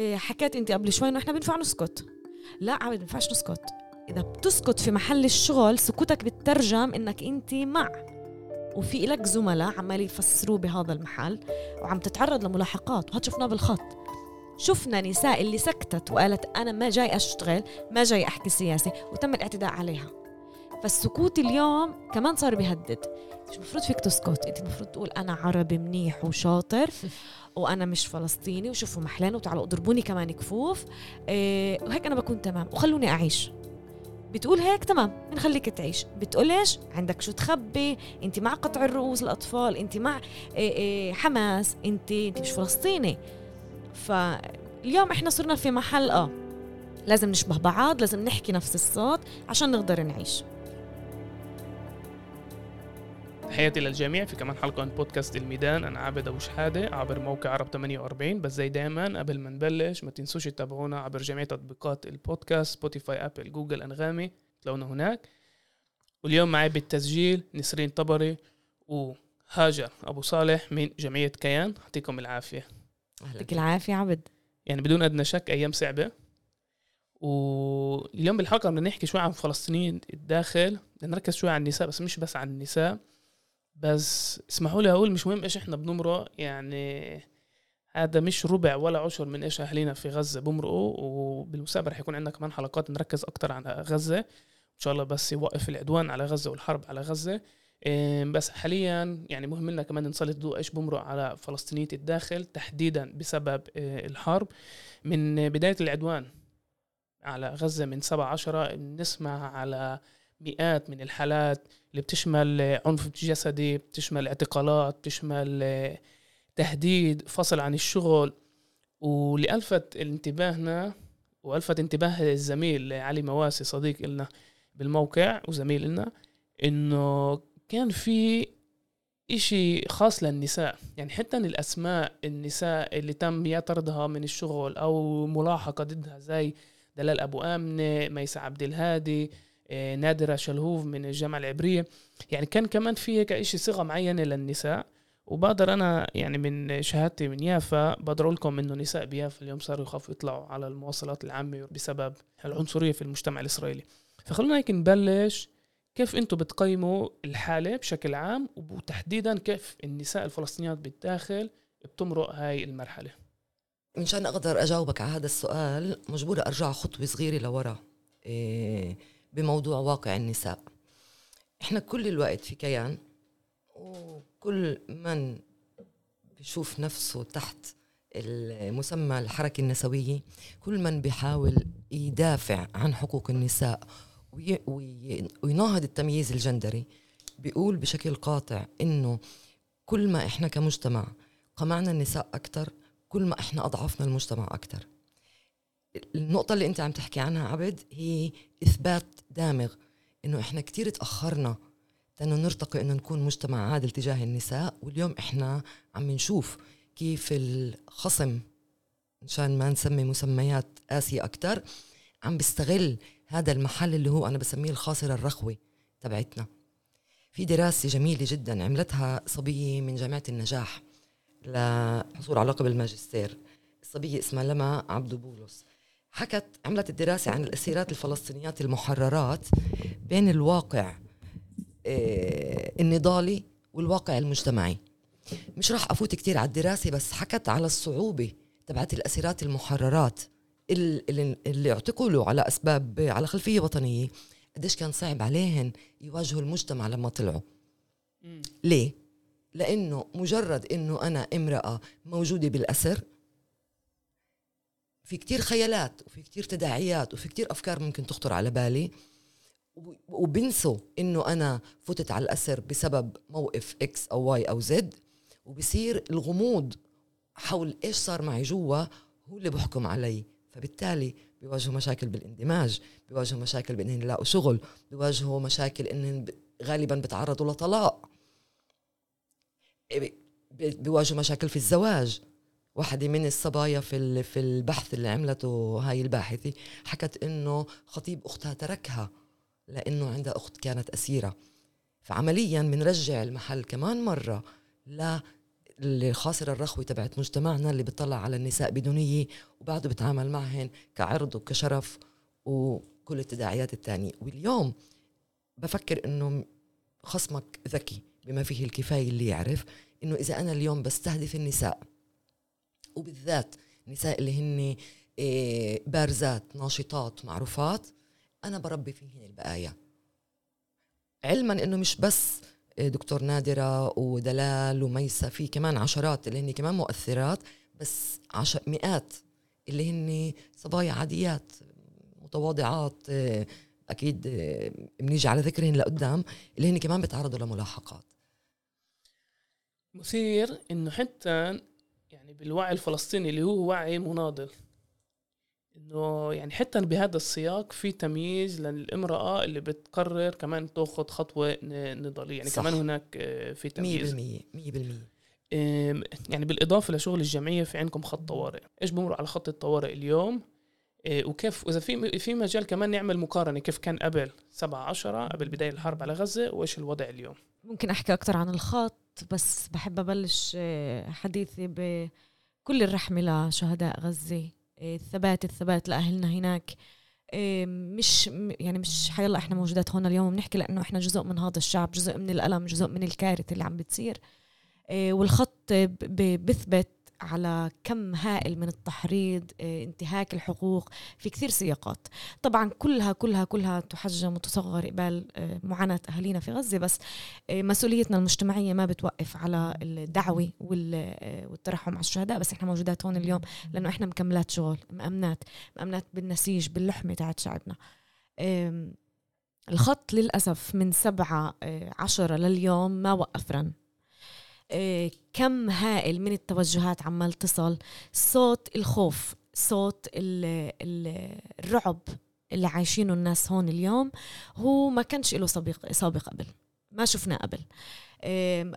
إيه، حكيت انت قبل شوي إنه إحنا بينفع نسكت. لا عبد ما بينفعش نسكت. إذا بتسكت في محل الشغل سكوتك بتترجم إنك انت مع. وفي لك زملاء عمال يفسروا بهذا المحل وعم تتعرض لملاحقات. وهذا شفناه بالخط. شفنا نساء اللي سكتت وقالت أنا ما جاي أشتغل ما جاي أحكي سياسي وتم الاعتداء عليها. فالسكوت اليوم كمان صار بيهدد. مش المفروض فيك تسكت؟ انت المفروض تقول أنا عربي منيح وشاطر وأنا مش فلسطيني وشوفوا محلين وتعالوا اضربوني كمان كفوف. إيه وهيك أنا بكون تمام. وخلوني أعيش. بتقول هيك تمام. بنخليك تعيش. بتقولش عندك شو تخبي؟ انت مع قطع الرؤوس الأطفال انت مع إيه إيه حماس. انت انت مش فلسطيني. فاليوم إحنا صرنا في محل آه لازم نشبه بعض لازم نحكي نفس الصوت عشان نقدر نعيش. تحياتي للجميع في كمان حلقة من بودكاست الميدان. أنا عابد أبو شحادة عبر موقع عرب 48 بس زي دايما قبل ما نبلش ما تنسوش تتابعونا عبر جميع تطبيقات البودكاست سبوتيفاي أبل جوجل أنغامي. تلاقونا هناك. واليوم معي بالتسجيل نسرين طبري وهاجر أبو صالح من جمعية كيان. يعطيكم العافية. يعطيك العافية عبد. يعني بدون أدنى شك أيام صعبة. واليوم بالحلقة بدنا نحكي شوي عن فلسطينيين الداخل. بدنا نركز شوي على النساء بس مش بس عن النساء. بس اسمحوا لي أقول مش مهم إيش إحنا بنمرق يعني هذا مش ربع ولا عشر من إيش اهالينا في غزة بمرقوا وبالمستقبل حيكون عندنا كمان حلقات نركز أكتر على غزة. إن شاء الله بس يوقف العدوان على غزة والحرب على غزة. إيه، بس حاليا يعني مهم لنا كمان نسلط ضوء إيش بمرق على فلسطينية الداخل تحديدا بسبب إيه، الحرب. من بداية العدوان على غزة من 7 10 نسمع على مئات من الحالات اللي بتشمل عنف جسدي بتشمل اعتقالات بتشمل آه، تهديد فصل عن الشغل. واللي ألفت انتباهنا وألفت انتباه الزميل علي مواسي صديق لنا بالموقع وزميل لنا إنه كان في إشي خاص للنساء. يعني حتى الأسماء النساء اللي تم يا طردها من الشغل أو ملاحقة ضدها زي دلال أبو آمنة ميسة عبد الهادي نادرة شلهوف من الجامعة العبرية. يعني كان كمان في هيك إشي صيغة معينة للنساء وبقدر أنا يعني من شهادتي من يافا بقدر أقول لكم إنه نساء بيافا اليوم صاروا يخافوا يطلعوا على المواصلات العامة بسبب العنصرية في المجتمع الإسرائيلي. فخلونا هيك نبلش كيف أنتم بتقيموا الحالة بشكل عام وتحديدا كيف النساء الفلسطينيات بالداخل بتمرق هاي المرحلة؟ مشان أقدر أجاوبك على هذا السؤال مجبورة أرجع خطوة صغيرة لورا. إيه بموضوع واقع النساء. إحنا كل الوقت في كيان وكل من بيشوف نفسه تحت المسمى الحركة النسوية كل من بيحاول يدافع عن حقوق النساء ويناهض التمييز الجندري. بيقول بشكل قاطع إنه كل ما إحنا كمجتمع قمعنا النساء أكثر كل ما إحنا أضعفنا المجتمع أكثر النقطة اللي أنت عم تحكي عنها عبد هي إثبات دامغ إنه إحنا كتير تأخرنا لأنه نرتقي إنه نكون مجتمع عادل تجاه النساء واليوم إحنا عم نشوف كيف الخصم مشان ما نسمي مسميات قاسية أكتر عم بيستغل هذا المحل اللي هو أنا بسميه الخاصرة الرخوة تبعتنا. في دراسة جميلة جدا عملتها صبية من جامعة النجاح لحصول على لقب الماجستير الصبية اسمها لما عبدو بولس. حكت عملت الدراسة عن الأسيرات الفلسطينيات المحررات بين الواقع آه، النضالي والواقع المجتمعي. مش راح أفوت كتير على الدراسة بس حكت على الصعوبة تبعت الأسيرات المحررات اللي, اللي اعتقلوا على أسباب على خلفية وطنية قديش كان صعب عليهن يواجهوا المجتمع لما طلعوا. ليه؟ لأنه مجرد أنه أنا امرأة موجودة بالأسر في كتير خيالات وفي كتير تداعيات وفي كتير أفكار ممكن تخطر على بالي. وبنسوا إنه أنا فتت على الأسر بسبب موقف إكس أو واي أو زد وبصير الغموض حول إيش صار معي جوا هو اللي بحكم علي. فبالتالي بيواجهوا مشاكل بالإندماج بيواجهوا مشاكل بإنهم يلاقوا شغل بيواجهوا مشاكل إنهم غالبا بتعرضوا لطلاق. بيواجهوا مشاكل في الزواج. واحدة من الصبايا في في البحث اللي عملته هاي الباحثة حكت إنه خطيب أختها تركها لأنه عندها أخت كانت أسيرة. فعمليا بنرجع المحل كمان مرة الخاسر الرخوي تبعت مجتمعنا اللي بيطلع على النساء بدونية وبعده بتعامل معهن كعرض وكشرف وكل التداعيات الثانية واليوم بفكر إنه خصمك ذكي بما فيه الكفاية اللي يعرف إنه إذا أنا اليوم بستهدف النساء وبالذات النساء اللي هن إيه، بارزات ناشطات معروفات أنا بربي فيهن البقايا. علما إنه مش بس إيه، دكتور نادرة ودلال وميسة في كمان عشرات اللي هن كمان مؤثرات بس عش... مئات اللي هن صبايا عاديات متواضعات إيه، أكيد بنيجي على ذكرهن لقدام اللي هن كمان بيتعرضوا لملاحقات. مثير إنه حتى يعني بالوعي الفلسطيني اللي هو وعي مناضل. إنه يعني حتى بهذا السياق في تمييز للامرأة اللي بتقرر كمان تأخذ خطوة نضالية. يعني صح. كمان هناك آه، في تمييز. 100% 100% يعني بالإضافة لشغل الجمعية في عندكم خط طوارئ. إيش بمروا على خط الطوارئ اليوم؟ آه، وكيف وإذا في في مجال كمان نعمل مقارنة كيف كان قبل 7 10 قبل بداية الحرب على غزة وإيش الوضع اليوم؟ ممكن أحكي أكثر عن الخط؟ بس بحب أبلش آه، حديثي بكل الرحمه لشهداء غزة. الثبات الثبات لأهلنا هناك. مش يعني مش حيلا إحنا موجودات هون اليوم بنحكي لأنه إحنا جزء من هذا الشعب جزء من الألم جزء من الكارثة اللي عم بتصير. آه، والخط بثبت على كم هائل من التحريض آه، انتهاك الحقوق في كثير سياقات. طبعا كلها كلها كلها تحجم وتصغر قبال آه، معاناة أهالينا في غزة بس آه، مسؤوليتنا المجتمعية ما بتوقف على الدعوة والترحم على الشهداء بس إحنا موجودات هون اليوم لأنه إحنا مكملات شغل مأمنات مأمنات بالنسيج باللحمة تاعت شعبنا. الخط للأسف من سبعة عشرة لليوم ما وقف رن. كم هائل من التوجهات عمال تصل. صوت الخوف صوت الرعب اللي عايشينه الناس هون اليوم هو ما كانش له سابق سابق قبل ما شفناه قبل.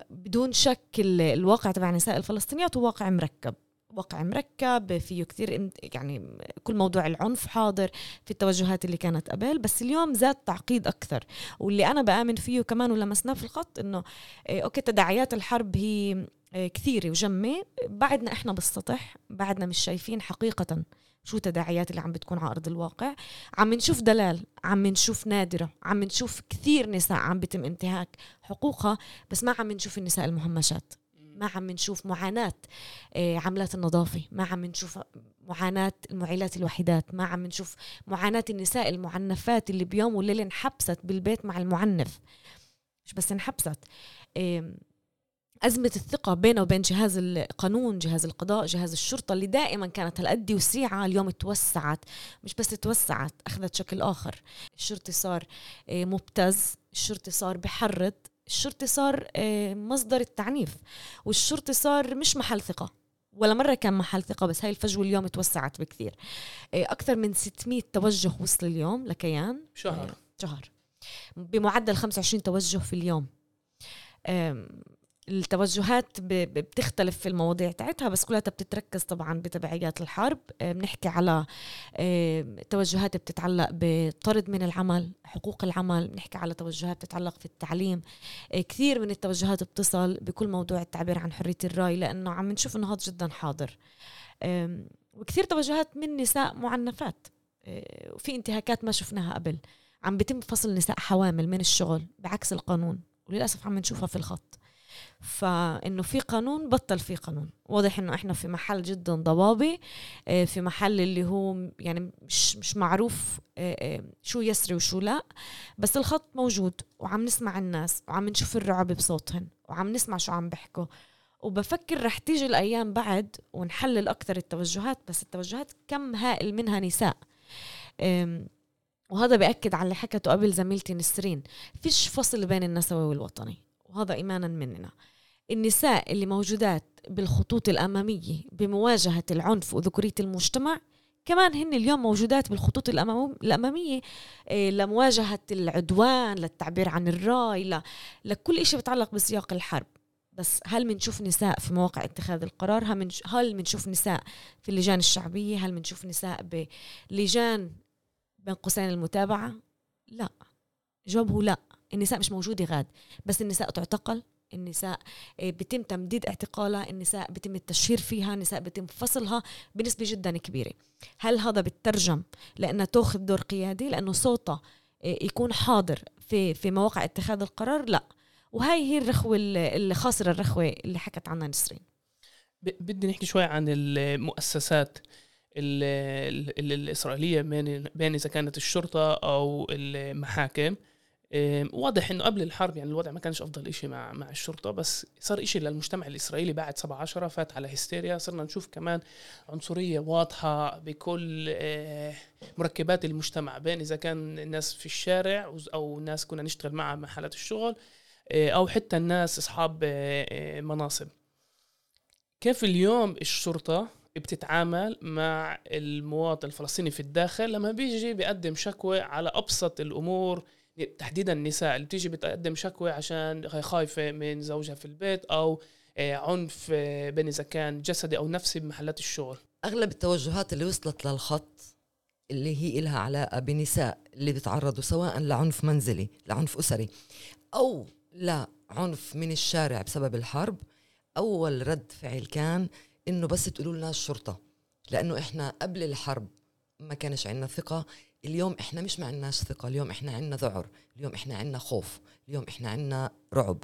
بدون شك الواقع تبع النساء الفلسطينيات هو واقع مركب. واقع مركب فيه كثير يعني كل موضوع العنف حاضر في التوجهات اللي كانت قبل بس اليوم زاد تعقيد أكثر. واللي أنا بآمن فيه كمان ولمسناه في الخط إنه إيه، أوكي تداعيات الحرب هي إيه، كثيرة وجمة. بعدنا إحنا بالسطح بعدنا مش شايفين حقيقة شو تداعيات اللي عم بتكون على أرض الواقع. عم نشوف دلال عم نشوف نادرة عم نشوف كثير نساء عم بيتم انتهاك حقوقها بس ما عم نشوف النساء المهمشات. ما عم نشوف معاناة آه، عملات النظافة ما عم نشوف معاناة المعيلات الوحيدات ما عم نشوف معاناة النساء المعنفات اللي بيوم وليلة انحبست بالبيت مع المعنف. مش بس انحبست أزمة الثقة بينه وبين جهاز القانون جهاز القضاء جهاز الشرطة اللي دائما كانت هالقد وسيعة اليوم توسعت. مش بس توسعت أخذت شكل آخر. الشرطي صار آه، مبتز الشرطي صار بحرض الشرطي صار آه، مصدر التعنيف والشرطي صار مش محل ثقة ولا مرة كان محل ثقة بس هاي الفجوة اليوم توسعت بكثير. آه، أكثر من 600 توجه وصل اليوم لكيان. شهر. شهر. بمعدل 25 توجه في اليوم. التوجهات بتختلف في المواضيع تاعتها بس كلها بتتركز طبعا بتبعيات الحرب. آه، بنحكي على آه، توجهات بتتعلق بطرد من العمل حقوق العمل بنحكي على توجهات بتتعلق في التعليم. آه، كثير من التوجهات بتصل بكل موضوع التعبير عن حرية الرأي لأنه عم نشوف أنه هذا جدا حاضر. وكثير توجهات من نساء معنفات. وفي انتهاكات ما شفناها قبل. عم بيتم فصل نساء حوامل من الشغل بعكس القانون. وللأسف عم نشوفها في الخط. فإنه في قانون بطل في قانون. واضح إنه إحنا في محل جدا ضبابي آه، في محل اللي هو يعني مش مش معروف آه، آه، شو يسري وشو لا. بس الخط موجود وعم نسمع الناس وعم نشوف الرعب بصوتهن وعم نسمع شو عم بيحكوا. وبفكر رح تيجي الأيام بعد ونحلل أكثر التوجهات بس التوجهات كم هائل منها نساء. وهذا بأكد على اللي حكته قبل زميلتي نسرين. فيش فصل بين النسوي والوطني. وهذا إيمانا مننا. النساء اللي موجودات بالخطوط الأمامية بمواجهة العنف وذكورية المجتمع كمان هن اليوم موجودات بالخطوط الأمامية إيه، لمواجهة العدوان للتعبير عن الرأي لكل إشي بتعلق بسياق الحرب. بس هل بنشوف نساء في مواقع اتخاذ القرار؟ هل بنشوف نساء في اللجان الشعبية؟ هل بنشوف نساء بلجان بين قوسين المتابعة؟ لا. جوابه لا. النساء مش موجودة غاد. بس النساء تعتقل النساء آه، بيتم تمديد اعتقالها النساء بيتم التشهير فيها النساء بيتم فصلها بنسبة جدا كبيرة. هل هذا بترجم لأنها تأخذ دور قيادي لأنه صوتها آه، يكون حاضر في في مواقع اتخاذ القرار؟ لا. وهي هي الرخوة اللي خاصرة الرخوة اللي حكت عنها نسرين. بدي نحكي شوي عن المؤسسات ال ال الإسرائيلية بين إذا كانت الشرطة أو المحاكم. واضح إنه قبل الحرب يعني الوضع ما كانش أفضل إشي مع مع الشرطة بس صار إشي للمجتمع الإسرائيلي بعد 7 10 فات على هستيريا صرنا نشوف كمان عنصرية واضحة بكل آه، مركبات المجتمع بين إذا كان الناس في الشارع أو ناس كنا نشتغل معها محلات الشغل آه، أو حتى الناس أصحاب مناصب. كيف اليوم الشرطة بتتعامل مع المواطن الفلسطيني في الداخل لما بيجي بيقدم شكوى على أبسط الأمور تحديدا النساء اللي بتيجي بتقدم شكوى عشان خايفة من زوجها في البيت أو آه، عنف آه، بين إذا كان جسدي أو نفسي بمحلات الشغل. أغلب التوجهات اللي وصلت للخط اللي هي إلها علاقة بنساء اللي بيتعرضوا سواء لعنف منزلي لعنف أسري أو لعنف من الشارع بسبب الحرب أول رد فعل كان إنه بس تقولوا لنا الشرطة لأنه إحنا قبل الحرب ما كانش عندنا ثقة اليوم إحنا مش ما عندناش ثقة اليوم إحنا عندنا ذعر اليوم إحنا عندنا خوف اليوم إحنا عندنا رعب.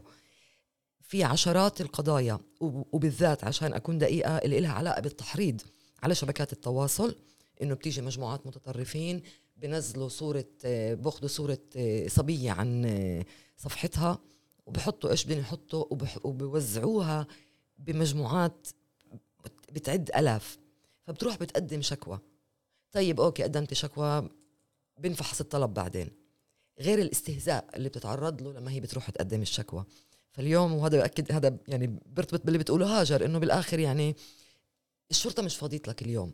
في عشرات القضايا وبالذات عشان أكون دقيقة اللي لها علاقة بالتحريض على شبكات التواصل إنه بتيجي مجموعات متطرفين بنزلوا صورة بأخذوا صورة صبية عن صفحتها وبحطوا إيش بدهم يحطوا وبوزعوها بمجموعات بتعد ألاف. فبتروح بتقدم شكوى. طيب أوكي قدمت شكوى بنفحص الطلب بعدين. غير الاستهزاء اللي بتتعرض له لما هي بتروح تقدم الشكوى. فاليوم وهذا بأكد هذا يعني برتبط باللي بتقوله هاجر إنه بالآخر يعني الشرطة مش فاضيت لك اليوم.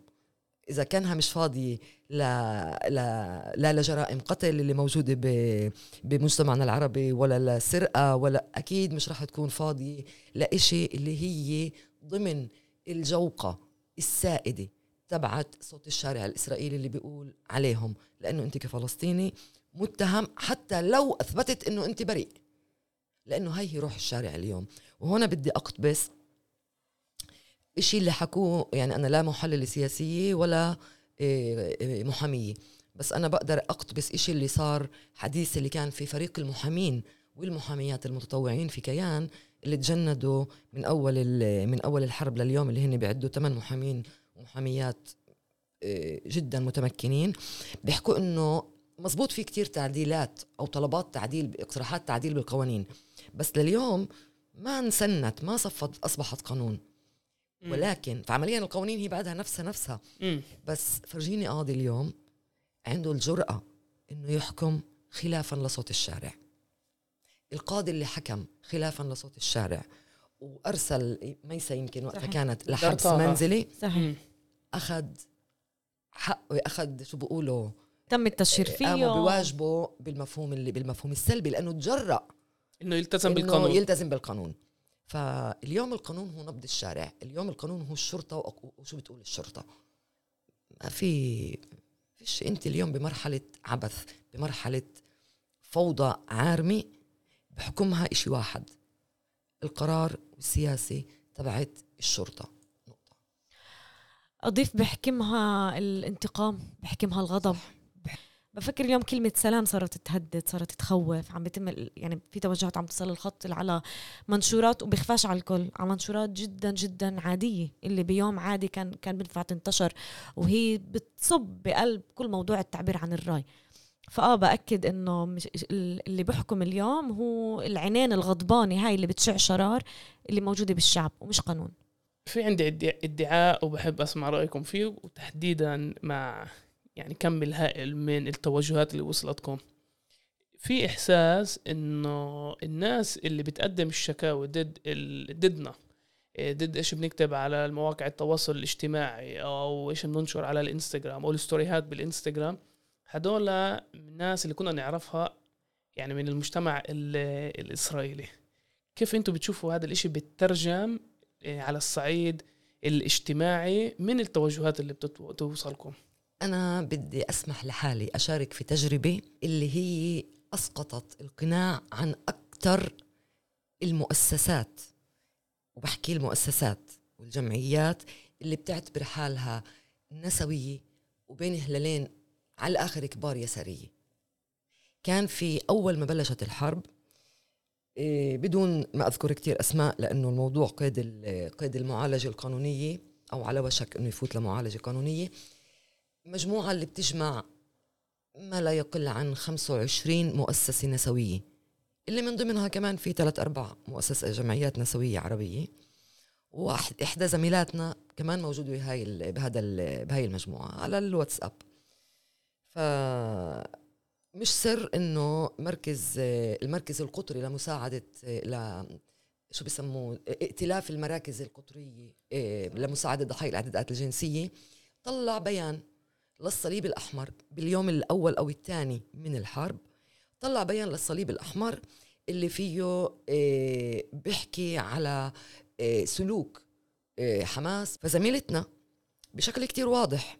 إذا كانها مش فاضية لا لا لا لجرائم قتل اللي موجودة بمجتمعنا العربي ولا لسرقة ولا أكيد مش راح تكون فاضية لإشي اللي هي ضمن الجوقة السائدة. تبعت صوت الشارع الإسرائيلي اللي بيقول عليهم لأنه أنت كفلسطيني متهم حتى لو أثبتت أنه أنت بريء. لأنه هي هي روح الشارع اليوم. وهنا بدي أقتبس إشي اللي حكوه يعني أنا لا محللة سياسية ولا إيه، إيه، محامية. بس أنا بقدر أقتبس إشي اللي صار حديث اللي كان في فريق المحامين والمحاميات المتطوعين في كيان اللي تجندوا من أول من أول الحرب لليوم اللي هن بيعدوا ثمان محامين ومحاميات آه، جدا متمكنين. بيحكوا إنه مزبوط في كتير تعديلات أو طلبات تعديل اقتراحات تعديل بالقوانين. بس لليوم ما انسنت ما صفت أصبحت قانون. ولكن فعمليا القوانين هي بعدها نفسها نفسها. بس فرجيني قاضي اليوم عنده الجرأة إنه يحكم خلافا لصوت الشارع. القاضي اللي حكم خلافا لصوت الشارع وأرسل ميسا يمكن وقتها كانت لحبس منزلي. صحيح. أخذ حقه أخذ شو بقولوا تم التشهير فيه. قاموا بواجبه بالمفهوم اللي بالمفهوم السلبي لأنه تجرأ إنه يلتزم إنه بالقانون. يلتزم بالقانون. فاليوم القانون هو نبض الشارع. اليوم القانون هو الشرطة وشو بتقول الشرطة؟ ما في فيش. أنت اليوم بمرحلة عبث بمرحلة فوضى عارمة بحكمها إشي واحد. القرار السياسي تبعت الشرطة. نقطة. أضيف بحكمها الانتقام بحكمها الغضب. بفكر اليوم كلمة سلام صارت تهدد صارت تخوف. عم بيتم يعني في توجهات عم تصل الخط على منشورات وبيخفاش على الكل على منشورات جدا جدا عادية. اللي بيوم عادي كان كان بينفع تنتشر وهي بتصب بقلب كل موضوع التعبير عن الرأي. فآه بأكد إنه اللي بحكم اليوم هو العينين الغضبانة هاي اللي بتشع شرار اللي موجودة بالشعب ومش قانون. في عندي ادعاء وبحب أسمع رأيكم فيه وتحديدا مع يعني كم الهائل من التوجهات اللي وصلتكم. في إحساس إنه الناس اللي بتقدم الشكاوى ضد ضدنا ضد إيش بنكتب على المواقع التواصل الاجتماعي أو إيش بننشر على الإنستغرام أو الستوريهات بالإنستغرام هدول الناس اللي كنا نعرفها يعني من المجتمع الإسرائيلي. كيف أنتم بتشوفوا هذا الإشي بترجم آه، على الصعيد الاجتماعي؟ من التوجهات اللي بتوصلكم؟ أنا بدي أسمح لحالي أشارك في تجربة اللي هي أسقطت القناع عن أكثر المؤسسات. وبحكي المؤسسات والجمعيات اللي بتعتبر حالها نسوية وبين هلالين على الآخر كبار يسارية كان في أول ما بلشت الحرب إيه، بدون ما أذكر كتير أسماء لأنه الموضوع قيد قيد المعالجة القانونية أو على وشك أنه يفوت لمعالجة قانونية. مجموعة اللي بتجمع ما لا يقل عن 25 مؤسسة نسوية اللي من ضمنها كمان في ثلاث أربع مؤسسة جمعيات نسوية عربية. وإحدى زميلاتنا كمان موجودة بهاي بهذا بهاي المجموعة على الواتساب. ف مش سر إنه مركز المركز القطري لمساعدة ل شو بسموه ائتلاف المراكز القطرية إيه، لمساعدة ضحايا الاعتداءات الجنسية طلع بيان للصليب الأحمر باليوم الأول أو الثاني من الحرب. طلع بيان للصليب الأحمر اللي فيه إيه، بيحكي على إيه، سلوك حماس. فزميلتنا بشكل كتير واضح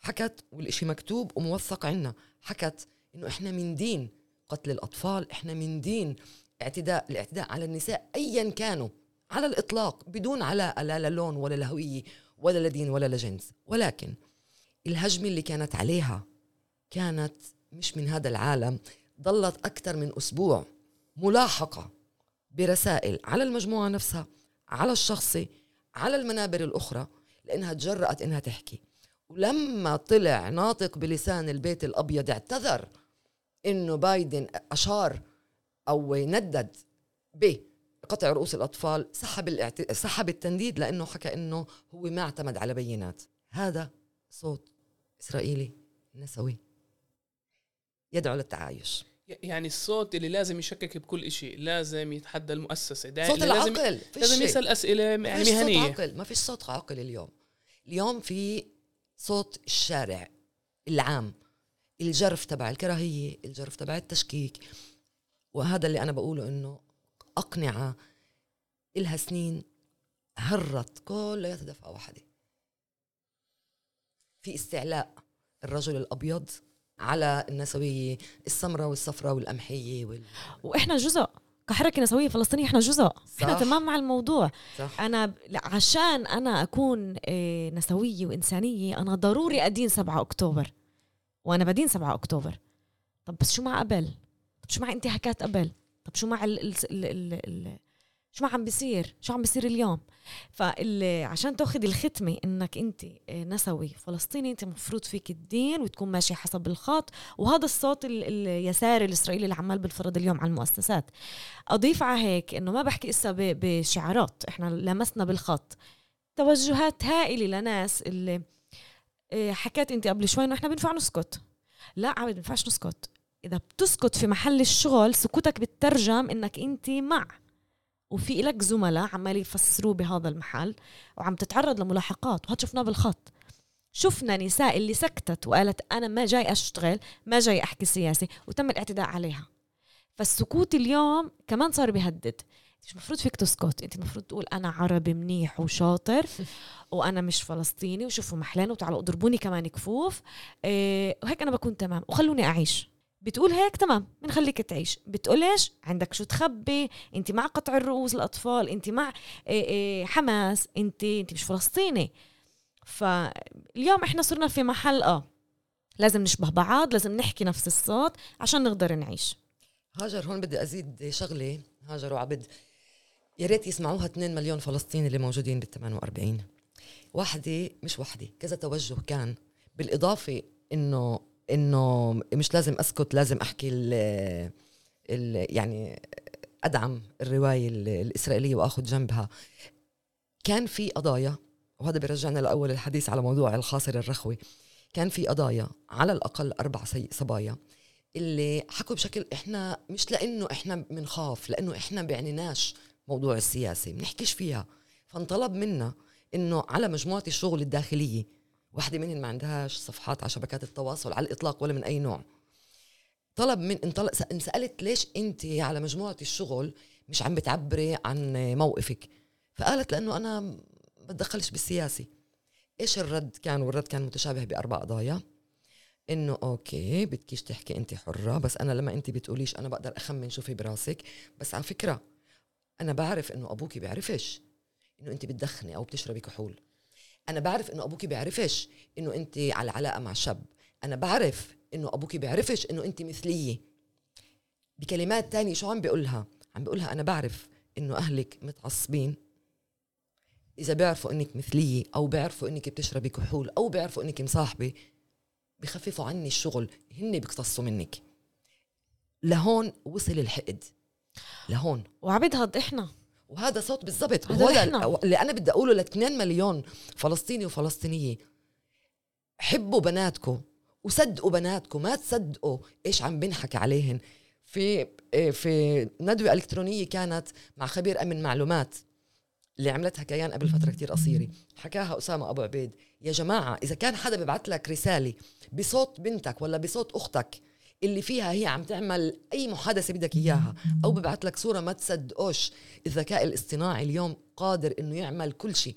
حكت والإشي مكتوب وموثق عنا. حكت إنه إحنا من دين قتل الأطفال إحنا من دين اعتداء الاعتداء على النساء ايا كانوا على الإطلاق بدون علاء لا للون ولا لهوية ولا لدين ولا لجنس. ولكن الهجمة اللي كانت عليها كانت مش من هذا العالم ظلت أكثر من أسبوع ملاحقة برسائل على المجموعة نفسها على الشخصي على المنابر الأخرى لأنها تجرأت إنها تحكي. ولما طلع ناطق بلسان البيت الأبيض اعتذر إنه بايدن أشار أو ندد بقطع رؤوس الأطفال سحب الاعت... سحب التنديد لأنه حكى إنه هو ما اعتمد على بينات. هذا صوت إسرائيلي نسوي. يدعو للتعايش. يعني الصوت اللي لازم يشكك بكل شيء لازم يتحدى المؤسسة. صوت العقل لازم, لازم يسأل أسئلة يعني مهنية صوت عقل ما فيش صوت عقل اليوم. اليوم في صوت الشارع العام الجرف تبع الكراهية الجرف تبع التشكيك. وهذا اللي أنا بقوله إنه أقنعة إلها سنين هرت كلياتها دفعة واحدة في استعلاء الرجل الأبيض على النسوية السمراء والصفراء والقمحية وال... وإحنا جزء كحركة نسوية فلسطينية إحنا جزء. صح. إحنا تمام مع الموضوع. صح. أنا عشان أنا أكون آه، نسوية وإنسانية أنا ضروري أدين 7 أكتوبر. وأنا بدين 7 أكتوبر. طب بس شو مع قبل طب شو مع انتهاكات قبل طب شو مع ال ال ال ال شو ما عم بيصير؟ شو عم بيصير اليوم؟ فعشان تاخذ الختمة إنك أنت آه، نسوي فلسطيني أنت المفروض فيك الدين وتكون ماشي حسب الخط وهذا الصوت اليساري الإسرائيلي اللي عمال بالفرض اليوم على المؤسسات. أضيف على هيك إنه ما بحكي إسا بشعارات إحنا لمسنا بالخط. توجهات هائلة لناس اللي آه، حكيت أنت قبل شوي إنه إحنا بينفع نسكت. لا عبد ما بينفعش نسكت. إذا بتسكت في محل الشغل سكوتك بترجم إنك أنت مع. وفي لك زملاء عمال يفسروه بهذا المحل وعم تتعرض لملاحقات وهذا شفناه بالخط. شفنا نساء اللي سكتت وقالت أنا ما جاي أشتغل ما جاي أحكي سياسي وتم الاعتداء عليها. فالسكوت اليوم كمان صار بيهدد. مش المفروض فيك تسكت أنت المفروض تقول أنا عربي منيح وشاطر وأنا مش فلسطيني وشوفوا محلين وتعالوا اضربوني كمان كفوف. إيه وهيك أنا بكون تمام. وخلوني أعيش. بتقول هيك تمام بنخليك تعيش. بتقولش عندك شو تخبي؟ أنت مع قطع الرؤوس الأطفال أنت مع إيه، إيه، حماس أنت أنت مش فلسطيني. فاليوم إحنا صرنا في محل آه لازم نشبه بعض لازم نحكي نفس الصوت عشان نقدر نعيش. هاجر هون بدي أزيد شغلة. هاجر وعبد. يا ريت يسمعوها 2 مليون فلسطيني اللي موجودين بال 48 واحدة مش واحدة كذا توجه كان. بالإضافة إنه إنه مش لازم أسكت لازم أحكي ال ال يعني أدعم الرواية الإسرائيلية وآخذ جنبها. كان في قضايا وهذا بيرجعنا لأول الحديث على موضوع الخاصر الرخوي. كان في قضايا على الأقل أربع صبايا اللي حكوا بشكل إحنا مش لأنه إحنا بنخاف لأنه إحنا بعنيناش موضوع السياسي بنحكيش فيها. فانطلب منا إنه على مجموعة الشغل الداخلية واحدة منهم ما عندهاش صفحات على شبكات التواصل على الإطلاق ولا من أي نوع. طلب من انطلق انسألت ليش أنت على مجموعة الشغل مش عم بتعبري عن موقفك؟ فقالت لأنه أنا ما بتدخلش بالسياسي إيش الرد كان؟ والرد كان متشابه بأربع قضايا. إنه okay بدكيش تحكي أنت حرة بس أنا لما أنت بتقوليش أنا بقدر أخمن شو في براسك. بس على فكرة أنا بعرف إنه أبوكي بيعرفش إنه أنت بتدخني أو بتشربي كحول. أنا بعرف إنه أبوكي بيعرفش إنه أنت على علاقة مع شاب. أنا بعرف إنه أبوكي بيعرفش إنه أنت مثلية. بكلمات تانية شو عم بيقولها؟ عم بيقولها أنا بعرف إنه أهلك متعصبين. إذا بيعرفوا إنك مثلية أو بيعرفوا إنك بتشربي كحول أو بيعرفوا إنك مصاحبة بخففوا عني الشغل. هن بيقتصوا منك. لهون وصل الحقد. لهون. وعبدهض إحنا وهذا صوت بالضبط. نحن. اللي أنا بدي أقوله ل 2 مليون فلسطيني وفلسطينية. حبوا بناتكم وصدقوا بناتكم ما تصدقوا إيش عم بنحكى عليهن. في إيه، في ندوة إلكترونية كانت مع خبير أمن معلومات اللي عملتها كيان قبل فترة كتير قصيرة. حكاها أسامة أبو عبيد. يا جماعة إذا كان حدا بيبعت لك رسالة بصوت بنتك ولا بصوت أختك اللي فيها هي عم تعمل أي محادثة بدك إياها أو ببعث لك صورة ما تصدقوش الذكاء الاصطناعي اليوم قادر إنه يعمل كل شيء.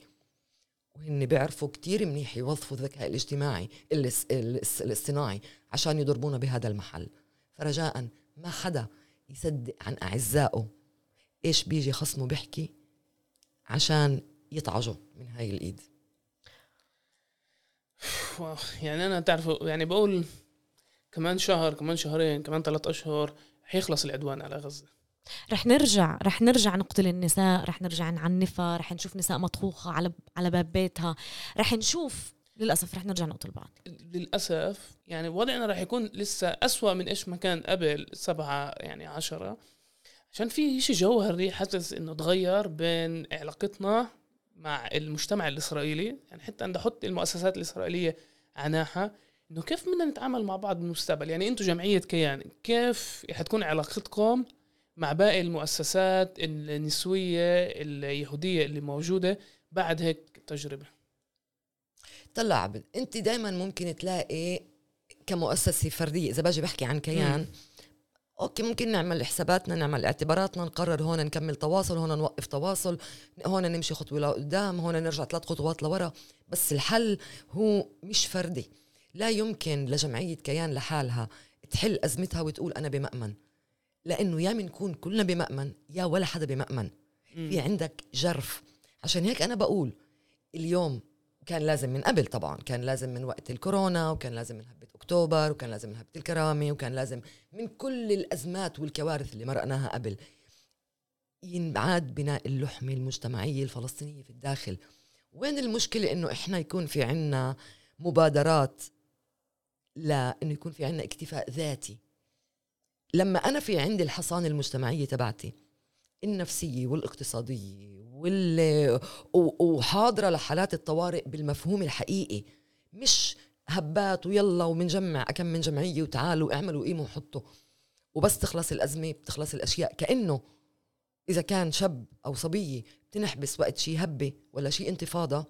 وهن بيعرفوا كتير منيح يوظفوا الذكاء الاجتماعي الاصطناعي عشان يضربونا بهذا المحل. فرجاء ما حدا يصدق عن أعزائه إيش بيجي خصمه بيحكي عشان يطعجوا من هاي الإيد. واو، يعني أنا تعرفوا يعني بقول كمان شهر كمان شهرين كمان ثلاث أشهر حيخلص العدوان على غزة. رح نرجع رح نرجع نقتل النساء رح نرجع نعنفها رح نشوف نساء مطخوخة على على باب بيتها. رح نشوف للأسف رح نرجع نقتل بعض. للأسف يعني وضعنا راح يكون لسه أسوأ من إيش ما كان قبل سبعة يعني عشرة. عشان في شيء جوهري حاسس إنه تغير بين علاقتنا مع المجتمع الإسرائيلي. يعني حتى عند أحط المؤسسات الإسرائيلية عناها إنه كيف بدنا نتعامل مع بعض بالمستقبل؟ يعني أنتم جمعية كيان كيف حتكون علاقتكم مع باقي المؤسسات النسوية اليهودية اللي موجودة بعد هيك تجربة؟ طلع عبد أنت دائما ممكن تلاقي كمؤسسة فردية إذا باجي بحكي عن كيان مم. أوكي ممكن نعمل حساباتنا نعمل اعتباراتنا نقرر هون نكمل تواصل هون نوقف تواصل هون نمشي خطوة لقدام هون نرجع ثلاث خطوات لورا بس الحل هو مش فردي. لا يمكن لجمعيه كيان لحالها تحل أزمتها وتقول أنا بمأمن. لأنه يا بنكون كلنا بمأمن يا ولا حدا بمأمن. في عندك جرف. عشان هيك أنا بقول اليوم كان لازم من قبل طبعا كان لازم من وقت الكورونا وكان لازم من هبة أكتوبر وكان لازم من هبة الكرامة وكان لازم من كل الأزمات والكوارث اللي مرقناها قبل ينعاد بناء اللحمة المجتمعية الفلسطينية في الداخل. وين المشكلة إنه إحنا يكون في عنا مبادرات لإنه يكون في عنا اكتفاء ذاتي. لما أنا في عندي الحصانة المجتمعية تبعتي النفسية والاقتصادية وال... و- وحاضرة لحالات الطوارئ بالمفهوم الحقيقي مش هبات ويلا ومنجمع كم من جمعية وتعالوا اعملوا قيموا وحطوا. وبس تخلص الأزمة بتخلص الأشياء. كأنه إذا كان شاب أو صبية بتنحبس وقت شي هبة ولا شي انتفاضة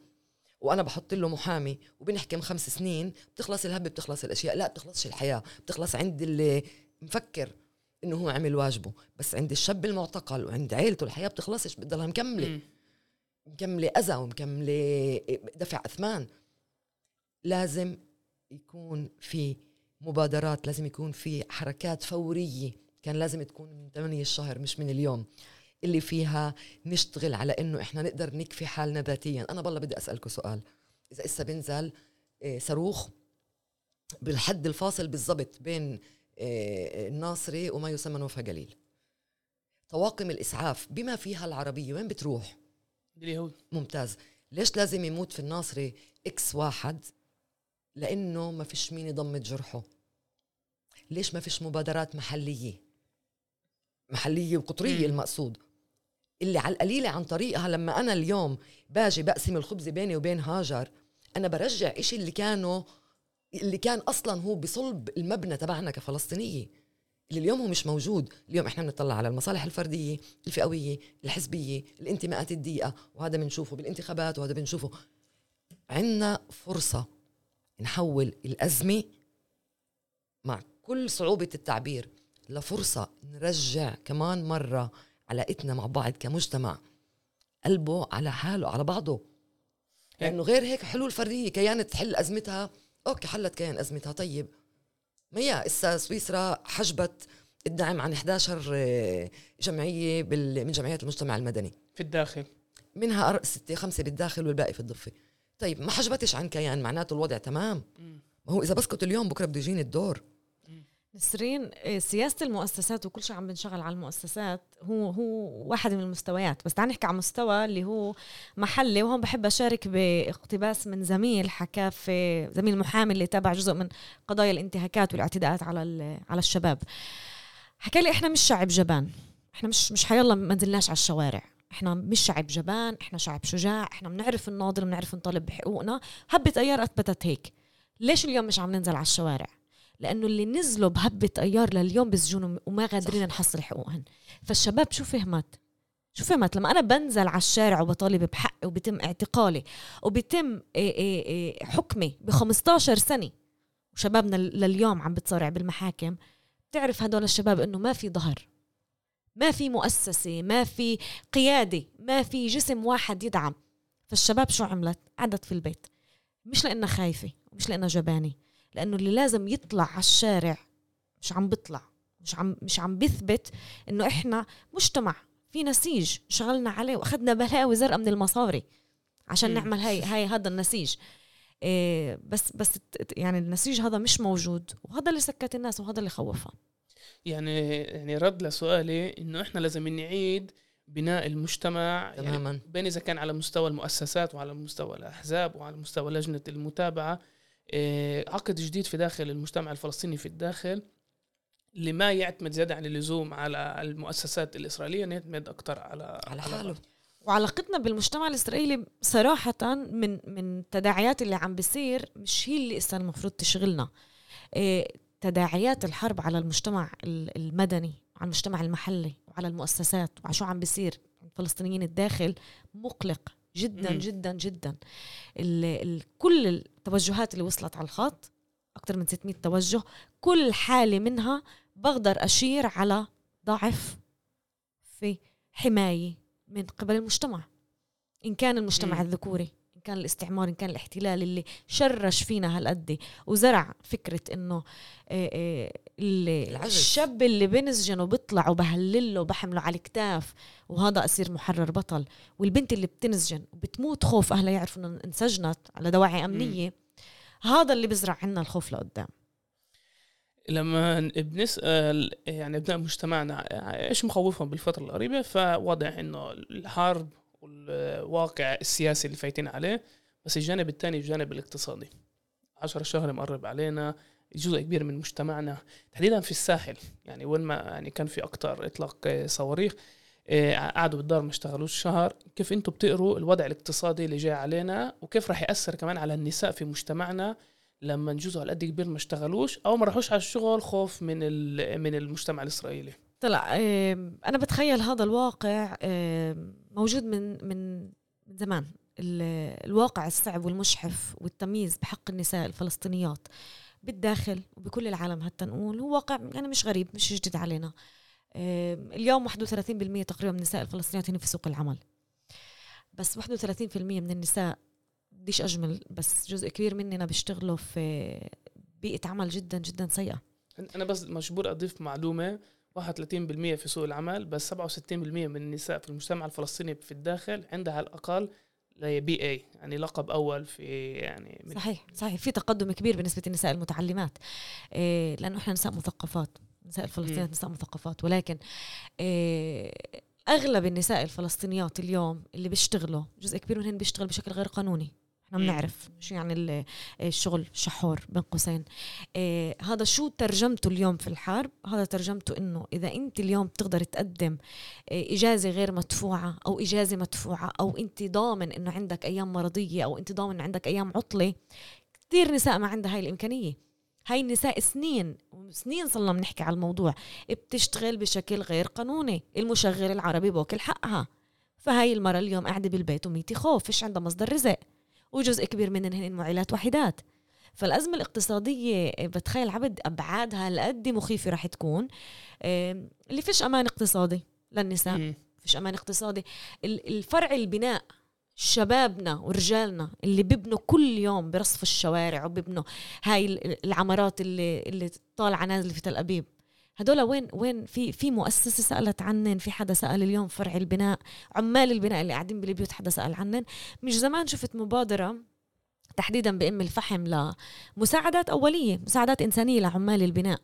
وأنا بحط له محامي وبنحكم خمس سنين بتخلص الهبة بتخلص الأشياء. لا بتخلصش الحياة. بتخلص عند اللي مفكر إنه هو عمل واجبه. بس عند الشاب المعتقل وعند عيلته الحياة بتخلصش بتضلها مكملة. مكملة أذى ومكملة دفع أثمان. لازم يكون في مبادرات لازم يكون في حركات فورية. كان لازم تكون من 8 الشهر مش من اليوم. اللي فيها نشتغل على إنه إحنا نقدر نكفي حالنا ذاتيا. أنا بالله بدي أسألكم سؤال. إذا إسا بنزل إيه، صاروخ بالحد الفاصل بالضبط بين إيه، الناصري وما يسمى نوفا جليل. طواقم الإسعاف بما فيها العربية وين بتروح؟ اليهود ممتاز. ليش لازم يموت في الناصري إكس واحد؟ لأنه ما فيش مين يضمد جرحه. ليش ما فيش مبادرات محلية؟ محلية وقطرية. المقصود. اللي على القليلة عن طريقها لما أنا اليوم باجي بقسم الخبز بيني وبين هاجر أنا برجع إشي اللي كانوا اللي كان أصلا هو بصلب المبنى تبعنا كفلسطينية. اللي اليوم هو مش موجود. اليوم إحنا بنطلع على المصالح الفردية الفئوية الحزبية الانتماءات الضيقة وهذا بنشوفه بالانتخابات وهذا بنشوفه. عندنا فرصة نحول الأزمة مع كل صعوبة التعبير لفرصة نرجع كمان مرة علاقتنا مع بعض كمجتمع قلبه على حاله على بعضه. لأنه غير هيك حلول فرديه كيان تحل أزمتها. أوكي حلت كيان أزمتها. طيب ما هي إسا سويسرا حجبت الدعم عن 11 آه، جمعية بال- من جمعيات المجتمع المدني. في الداخل. منها ستة خمسة بالداخل والباقي في الضفة. طيب ما حجبتش عن كيان معناته الوضع تمام. ما هو إذا بسكت اليوم بكرة بده يجيني الدور. نسرين إيه، سياسة المؤسسات وكل شيء عم بنشغل على المؤسسات هو هو واحد من المستويات. بس تعال نحكي على مستوى اللي هو محلي وهون بحب أشارك باقتباس من زميل حكى في زميل محامي اللي تابع جزء من قضايا الانتهاكات والاعتداءات على على الشباب. حكى لي إحنا مش شعب جبان. إحنا مش مش حيلا ما نزلناش على الشوارع. إحنا مش شعب جبان إحنا شعب شجاع إحنا بنعرف نناضل بنعرف نطالب بحقوقنا. هبة أيار أثبتت هيك. ليش اليوم مش عم ننزل على الشوارع؟ لأنه اللي نزلوا بهبة أيار لليوم بسجونهم وما قادرين نحصل حقوقهم فالشباب شو فهمت شو فهمت لما أنا بنزل على الشارع وبطالب بحقي وبيتم اعتقالي وبيتم إيه إيه إيه حكمي ب 15 سنة وشبابنا لليوم عم بتصارع بالمحاكم بتعرف هدول الشباب إنه ما في ظهر ما في مؤسسة ما في قيادة ما في جسم واحد يدعم. فالشباب شو عملت؟ قعدت في البيت. مش لأنها خايفة مش لأنها جبانة. لأنه اللي لازم يطلع على الشارع مش عم بيطلع مش عم مش عم بيثبت إنه إحنا مجتمع في نسيج شغلنا عليه وأخذنا بلاوي زرقاء من المصاري عشان. نعمل هاي هاي هذا النسيج. إيه بس بس يعني النسيج هذا مش موجود وهذا اللي سكت الناس وهذا اللي خوفها يعني يعني رد لسؤالي إنه إحنا لازم نعيد بناء المجتمع يعني تماما. بين إذا كان على مستوى المؤسسات وعلى مستوى الأحزاب وعلى مستوى لجنة المتابعة عقد جديد في داخل المجتمع الفلسطيني في الداخل اللي ما يعتمد زيادة عن اللزوم على المؤسسات الإسرائيلية إنه يعتمد أكثر على على حاله. وعلاقتنا بالمجتمع الإسرائيلي صراحة من من التداعيات اللي عم بيصير مش هي اللي اسا المفروض تشغلنا. إيه تداعيات الحرب على المجتمع ال- المدني على المجتمع المحلي وعلى المؤسسات وعلى شو عم بيصير الفلسطينيين الداخل مقلق. جدا مم. جدا جدا ال ال كل التوجهات اللي وصلت على الخط أكثر من 600 توجه كل حالة منها بقدر أشير على ضعف في حماية من قبل المجتمع إن كان المجتمع مم. الذكوري ان كان الاستعمار إن كان الاحتلال اللي شرش فينا هالقد. وزرع فكرة إنه آه، آه،. الشاب اللي بنسجن وبيطلع وبهلله وبحمله على الكتاف وهذا أسير محرر بطل. والبنت اللي بتنسجن وبتموت خوف أهلها يعرفوا انها انسجنت على دواعي أمنية هذا اللي بزرع عنا الخوف لقدام. لما بنسال يعني أبناء مجتمعنا إيش مخوفهم بالفترة القريبة؟ فواضح إنه الحرب والواقع السياسي اللي فايتين عليه بس الجانب الثاني الجانب الاقتصادي. عشر شهر مقرب علينا جزء كبير من مجتمعنا تحديدا في الساحل. يعني وين ما يعني كان في أكتر إطلاق آه، صواريخ آه، قعدوا بالدار ما اشتغلوش شهر. كيف أنتم بتقروا الوضع الاقتصادي اللي جاي علينا؟ وكيف راح يأثر كمان على النساء في مجتمعنا لما جزء على قد كبير ما اشتغلوش أو ما راحوش على الشغل خوف من من المجتمع الإسرائيلي؟ طلع أنا بتخيل هذا الواقع موجود من من من زمان. ال- الواقع الصعب والمشحف والتمييز بحق النساء الفلسطينيات بالداخل وبكل العالم حتى نقول هو واقع يعني مش غريب مش جديد علينا. اليوم 31% تقريبا من النساء الفلسطينيات هن في سوق العمل. بس 31% من النساء بديش أجمل بس جزء كبير مننا بيشتغلوا في بيئة عمل جدا جدا سيئة. أنا بس مجبور أضيف معلومة. 31% في سوق العمل بس 67% من النساء في المجتمع الفلسطيني في الداخل عندها على الأقل بي اي يعني لقب أول في يعني صحيح صحيح. في تقدم كبير بالنسبة للنساء المتعلمات. إيه لأنه إحنا نساء مثقفات نساء الفلسطينيات. نساء مثقفات. ولكن إيه أغلب النساء الفلسطينيات اليوم اللي بيشتغلوا جزء كبير منهن بيشتغل بشكل غير قانوني. إحنا. بنعرف شو يعني ال- الشغل شحور بين قوسين إيه هذا شو ترجمته اليوم في الحرب؟ هذا ترجمته إنه إذا أنت اليوم بتقدر تقدم إيه إجازة غير مدفوعة أو إجازة مدفوعة أو أنت ضامن إنه عندك أيام مرضية أو أنت ضامن إنه عندك أيام عطلة كثير نساء ما عندها هاي الإمكانية. هاي النساء سنين سنين صرنا بنحكي على الموضوع بتشتغل بشكل غير قانوني المشغل العربي باكل حقها. فهاي المرة اليوم قاعدة بالبيت وميتي خوف فيش عندها مصدر رزق. وجزء كبير منهن هن معيلات وحيدات فالأزمة الاقتصادية بتخيل عبد أبعادها هالقد مخيفة رح تكون. اللي فيش أمان اقتصادي للنساء مم. فيش أمان اقتصادي. ال- الفرع البناء شبابنا ورجالنا اللي بيبنوا كل يوم برصف الشوارع وبيبنوا هاي ال- العمارات اللي اللي طالعة نازلة في تل أبيب هدول وين وين في في مؤسسة سألت عنن في حدا سأل اليوم فرع البناء عمال البناء اللي قاعدين بالبيوت حدا سأل عنن. مش زمان شفت مبادرة تحديدا بأم الفحم لمساعدات أولية مساعدات إنسانية لعمال البناء.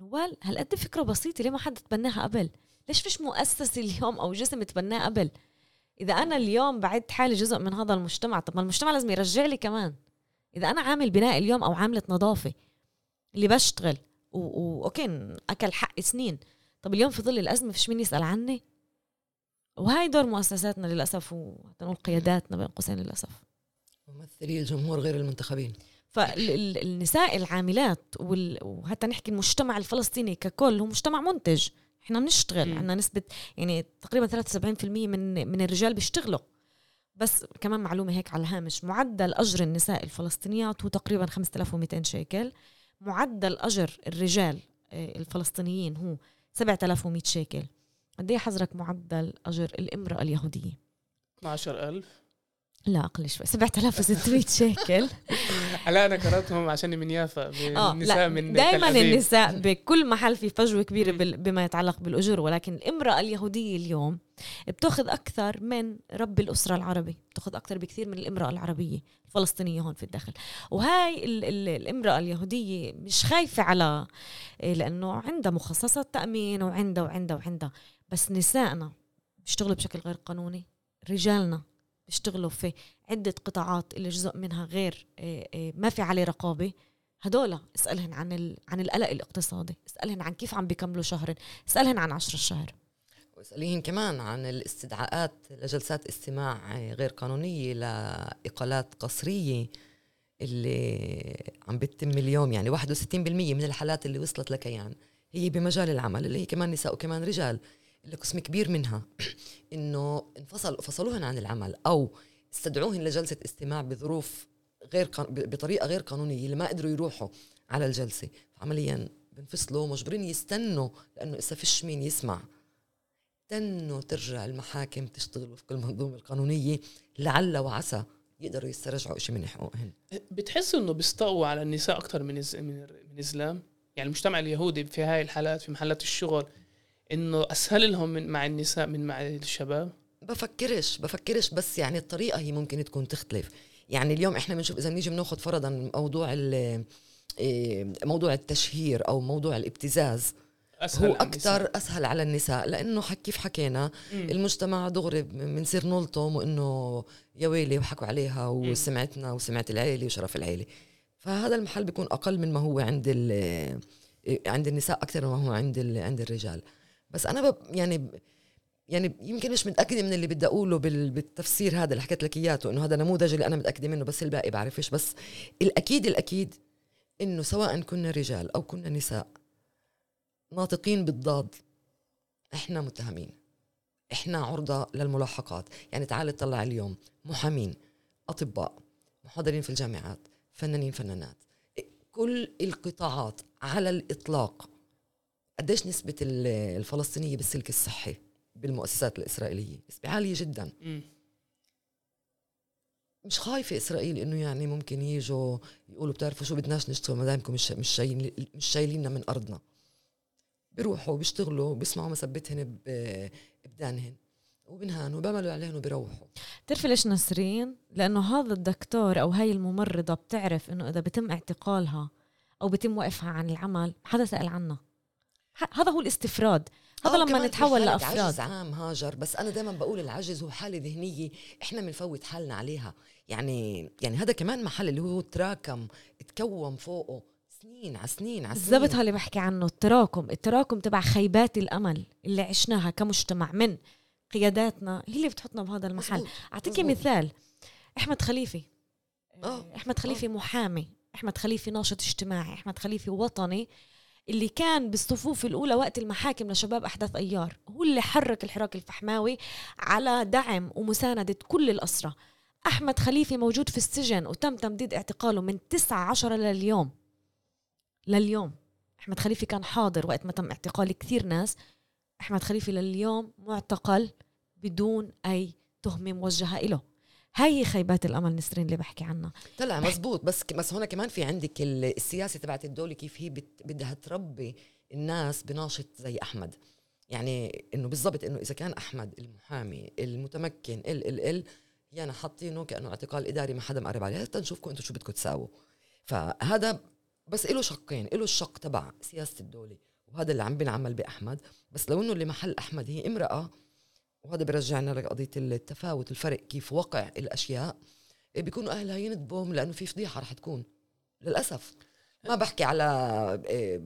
نوال هالقد فكرة بسيطة ليه ما حد تبناها قبل؟ ليش فيش مؤسسة اليوم أو جسم تبناه قبل؟ إذا أنا اليوم بعد حالي جزء من هذا المجتمع طب ما المجتمع لازم يرجع لي كمان. إذا أنا عامل بناء اليوم أو عاملة نظافة اللي بشتغل وأوكي أكل حق سنين. طب اليوم في ظل الأزمة فيش مين يسأل عني؟ وهاي دور مؤسساتنا للأسف ونقول قياداتنا بين قوسين للأسف. ممثلي الجمهور غير المنتخبين. فالنساء العاملات وحتى نحكي المجتمع الفلسطيني ككل هو مجتمع منتج. إحنا بنشتغل. عندنا نسبة يعني تقريبا 73% من من الرجال بيشتغلوا. بس كمان معلومة هيك على الهامش معدل أجر النساء الفلسطينيات هو تقريبا 5200 شيكل. معدل أجر الرجال آه، الفلسطينيين هو 7100 شيكل. قد إيه حضرك معدل أجر الإمرأة اليهودية؟ 12000 لا أقل شوي. 7600 شيكل. هلا أنا قرأتهم عشان من يافا النساء من دائما النساء بكل محل في فجوة كبيرة بما يتعلق بالأجور ولكن الامرأة اليهودية اليوم بتأخذ أكثر من رب الأسرة العربي. بتأخذ أكثر بكثير من الامرأة العربية الفلسطينية هون في الداخل. وهاي ال ال الامرأة اليهودية مش خايفة على إيه، لأنه عندها مخصصات تأمين وعندها وعندها وعندها. بس نسائنا بيشتغلوا بشكل غير قانوني. رجالنا بيشتغلوا في عدة قطاعات اللي جزء منها غير آه، آه، ما في عليه رقابة. هدول اسألهن عن عن القلق الاقتصادي اسألهن عن كيف عم بيكملوا شهر اسألهن عن عشر الشهر. واسأليهن كمان عن الاستدعاءات لجلسات استماع غير قانونية لإقالات قصرية اللي عم بتتم اليوم. يعني 61% من الحالات اللي وصلت لكيان هي بمجال العمل اللي هي كمان نساء وكمان رجال. اللي قسم كبير منها إنه انفصل فصلوهن عن العمل أو استدعوهن لجلسة استماع بظروف غير بطريقة غير قانونية اللي ما قدروا يروحوا على الجلسة. عمليا بنفصلوا مجبرين يستنوا لأنه إذا فيش مين يسمع. استنوا ترجع المحاكم تشتغل وفق المنظومه القانونية لعل وعسى يقدروا يسترجعوا شيء من حقوقهم بتحس إنه بيستقوا على النساء أكثر من من الإسلام؟ يعني المجتمع اليهودي في هاي الحالات في محلات الشغل إنه أسهل لهم من مع النساء من مع الشباب؟ بفكرش بفكرش بس يعني الطريقة هي ممكن تكون تختلف. يعني اليوم إحنا بنشوف إذا بنيجي بناخذ فرضا موضوع إيه، موضوع التشهير أو موضوع الابتزاز أسهل هو أكثر أسهل على النساء لأنه كيف حكينا مم. المجتمع دغري بنصير نلطم وإنه يا ويلي وحكوا عليها وسمعتنا وسمعت العيلة وشرف العيلة. فهذا المحل بيكون أقل من ما هو عند عند النساء أكثر ما هو عند عند الرجال. بس أنا ب يعني يعني يمكن مش متأكدة من اللي بدي أقوله بالتفسير هذا اللي حكيت لك إياته إنه هذا نموذج اللي أنا متأكدة منه بس الباقي بعرفش. بس الأكيد الأكيد إنه سواء كنا رجال أو كنا نساء ناطقين بالضاد إحنا متهمين. إحنا عرضة للملاحقات. يعني تعال تطلع اليوم محامين أطباء محاضرين في الجامعات فنانين فنانات. كل القطاعات على الإطلاق قديش نسبة الفلسطينية بالسلك الصحي بالمؤسسات الإسرائيلية؟ نسبة عالية جدا. م. مش خايفة إسرائيل إنه يعني ممكن يجوا يقولوا بتعرفوا شو بدناش نشتغل ما دامكم مش مش شايلين مش شايليننا من أرضنا. بيروحوا بيشتغلوا بيسمعوا مسبتهن ببدانهن. وبنهانوا بيعملوا عليهن وبيروحوا بتعرفي ليش نسرين؟ لأنه هذا الدكتور أو هاي الممرضة بتعرف إنه إذا بتم اعتقالها أو بتم وقفها عن العمل حدا سأل عنها. هذا هو الاستفراد. هذا لما نتحول لأفراد. عجز. عام هاجر بس أنا دائما بقول العجز هو حالة ذهنية إحنا بنفوت حالنا عليها. يعني يعني هذا كمان محل اللي هو تراكم تكون فوقه سنين على سنين على سنين. بالضبط اللي بحكي عنه التراكم. التراكم تبع خيبات الأمل اللي عشناها كمجتمع من قياداتنا هي اللي بتحطنا بهذا المحل. اعطيكي مثال. أحمد خليفي. أوه. أحمد خليفي أوه. محامي. أحمد خليفي ناشط اجتماعي. أحمد خليفي وطني. اللي كان بالصفوف الأولى وقت المحاكم لشباب أحداث أيار هو اللي حرك الحراك الفحماوي على دعم ومساندة كل الأسرة. أحمد خليفي موجود في السجن وتم تمديد اعتقاله من 9 عشرة لليوم لليوم. أحمد خليفي كان حاضر وقت ما تم اعتقال كثير ناس. أحمد خليفي لليوم معتقل بدون أي تهمة موجهة إله. هاي خيبات الأمل نسرين اللي بحكي عنها. طلع مزبوط بس بس هون كمان في عندك السياسة تبعت الدولة كيف هي بدها تربي الناس بناشط زي أحمد. يعني إنه بالضبط إنه إذا كان أحمد المحامي المتمكن ال ال ال يعني حاطينه كأنه اعتقال إداري ما حدا مقرب عليه. تنشوفكم أنتم شو بدكم تساووا. فهذا بس له شقين له الشق تبع سياسة الدولة وهذا اللي عم بينعمل بأحمد. بس لو إنه اللي محل أحمد هي امرأة وهذا بيرجعنا لقضية التفاوت الفرق كيف وقع الأشياء. بيكونوا أهلها يندبهم لأنه في فضيحة رح تكون. للأسف. ما بحكي على آه،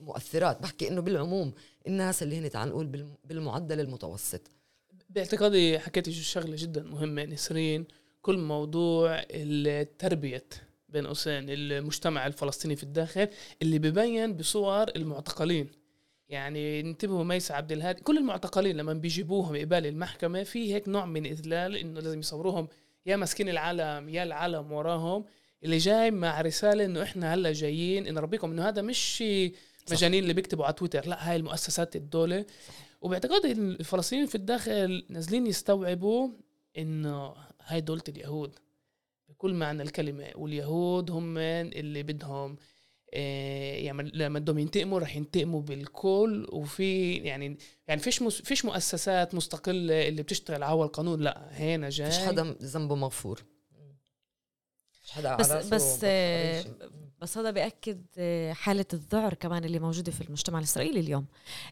مؤثرات بحكي إنه بالعموم الناس اللي هن تعال نقول بالمعدل المتوسط. باعتقادي حكيتي شغلة جدا مهمة نسرين كل موضوع التربية بين قوسين المجتمع الفلسطيني في الداخل اللي ببين بصور المعتقلين. يعني انتبهوا ميس عبد الهادي كل المعتقلين لما بيجيبوهم قبال المحكمة في هيك نوع من إذلال إنه لازم يصوروهم يا ماسكين العالم يا العالم وراهم اللي جاي مع رسالة إنه إحنا هلأ جايين نربيكم إنه هذا مش مجانين اللي بيكتبوا على تويتر لأ هاي المؤسسات الدولة. وباعتقادي الفلسطينيين في الداخل نازلين يستوعبوا إنه هاي دولة اليهود بكل معنى الكلمة واليهود هم اللي بدهم يعني لما بدهم ينتقموا رح ينتقموا بالكل وفي يعني يعني فيش مس فيش مؤسسات مستقلة اللي بتشتغل على القانون لا هنا جاي. فيش حدا ذنبه مغفور. فيش حدا بس بس آه، بس هذا بيأكد آه، حالة الذعر كمان اللي موجودة في المجتمع الإسرائيلي اليوم.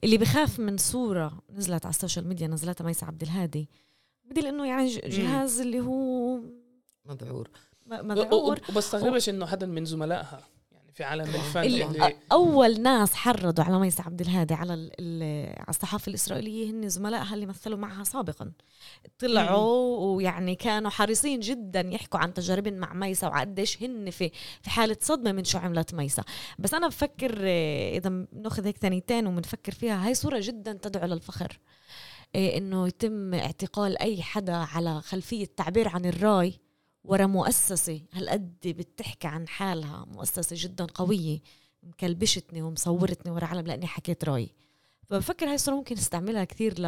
اللي بخاف من صورة نزلت على ال social media نزلتها ميس عبد الهادي. بدل إنه يعني جهاز اللي هو مذعور مذعور وبستغربش إنه حدا من زملائها. في عالم الفن اللي, أول ناس حرضوا على ميس عبد الهادي على على الصحافة الإسرائيلية هن زملائها اللي مثلوا معها سابقا. طلعوا ويعني كانوا حريصين جدا يحكوا عن تجاربهم مع ميسا وقديش هن في في حالة صدمة من شو عملت ميسا. بس أنا بفكر آه، إذا بنأخذ هيك ثانيتين وبنفكر فيها هاي صورة جدا تدعو للفخر. آه، إنه يتم اعتقال أي حدا على خلفية تعبير عن الرأي ورا مؤسسة هالقد بتحكي عن حالها مؤسسة جدا قوية مكلبشتني ومصورتني ورا علم لأني حكيت رأيي. فبفكر هاي الصورة ممكن نستعملها كثير ل...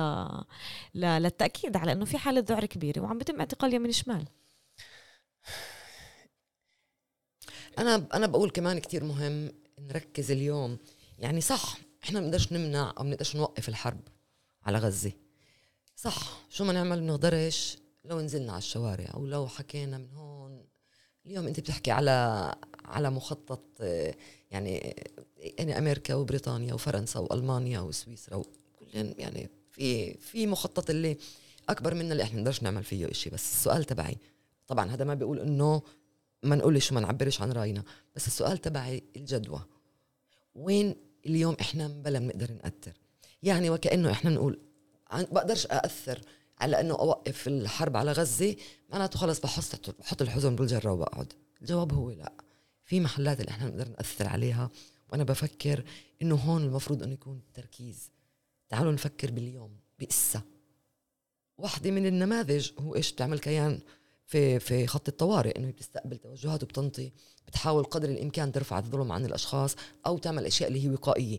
ل... للتأكيد على إنه في حالة ذعر كبيرة وعم بتم اعتقال يمين شمال. أنا أنا بقول كمان كثير مهم نركز اليوم. يعني صح إحنا ما بنقدرش نمنع أو ما بنقدرش نوقف الحرب على غزة. صح شو ما نعمل بنقدرش لو نزلنا على الشوارع أو لو حكينا من هون. اليوم أنت بتحكي على على مخطط يعني يعني أمريكا وبريطانيا وفرنسا وألمانيا وسويسرا وكلهم يعني في في مخطط اللي أكبر منا اللي إحنا نقدرش نعمل فيه شيء بس السؤال تبعي طبعا هذا ما بيقول إنه ما نقولش وما نعبرش عن رأينا. بس السؤال تبعي الجدوى وين اليوم إحنا بلا بنقدر نأثر يعني وكأنه إحنا نقول بقدرش أأثر على انه اوقف الحرب على غزة معناته خلص بحط بحط الحزن بالجره وبقعد. الجواب هو لا. في محلات اللي إحنا بنقدر نأثر عليها وأنا بفكر إنه هون المفروض إنه يكون التركيز تعالوا نفكر باليوم بقصة. واحدة من النماذج هو إيش بتعمل كيان في في خط الطوارئ إنه بتستقبل توجهات وبتنطي بتحاول قدر الإمكان ترفع الظلم عن الأشخاص أو تعمل أشياء اللي هي وقائية.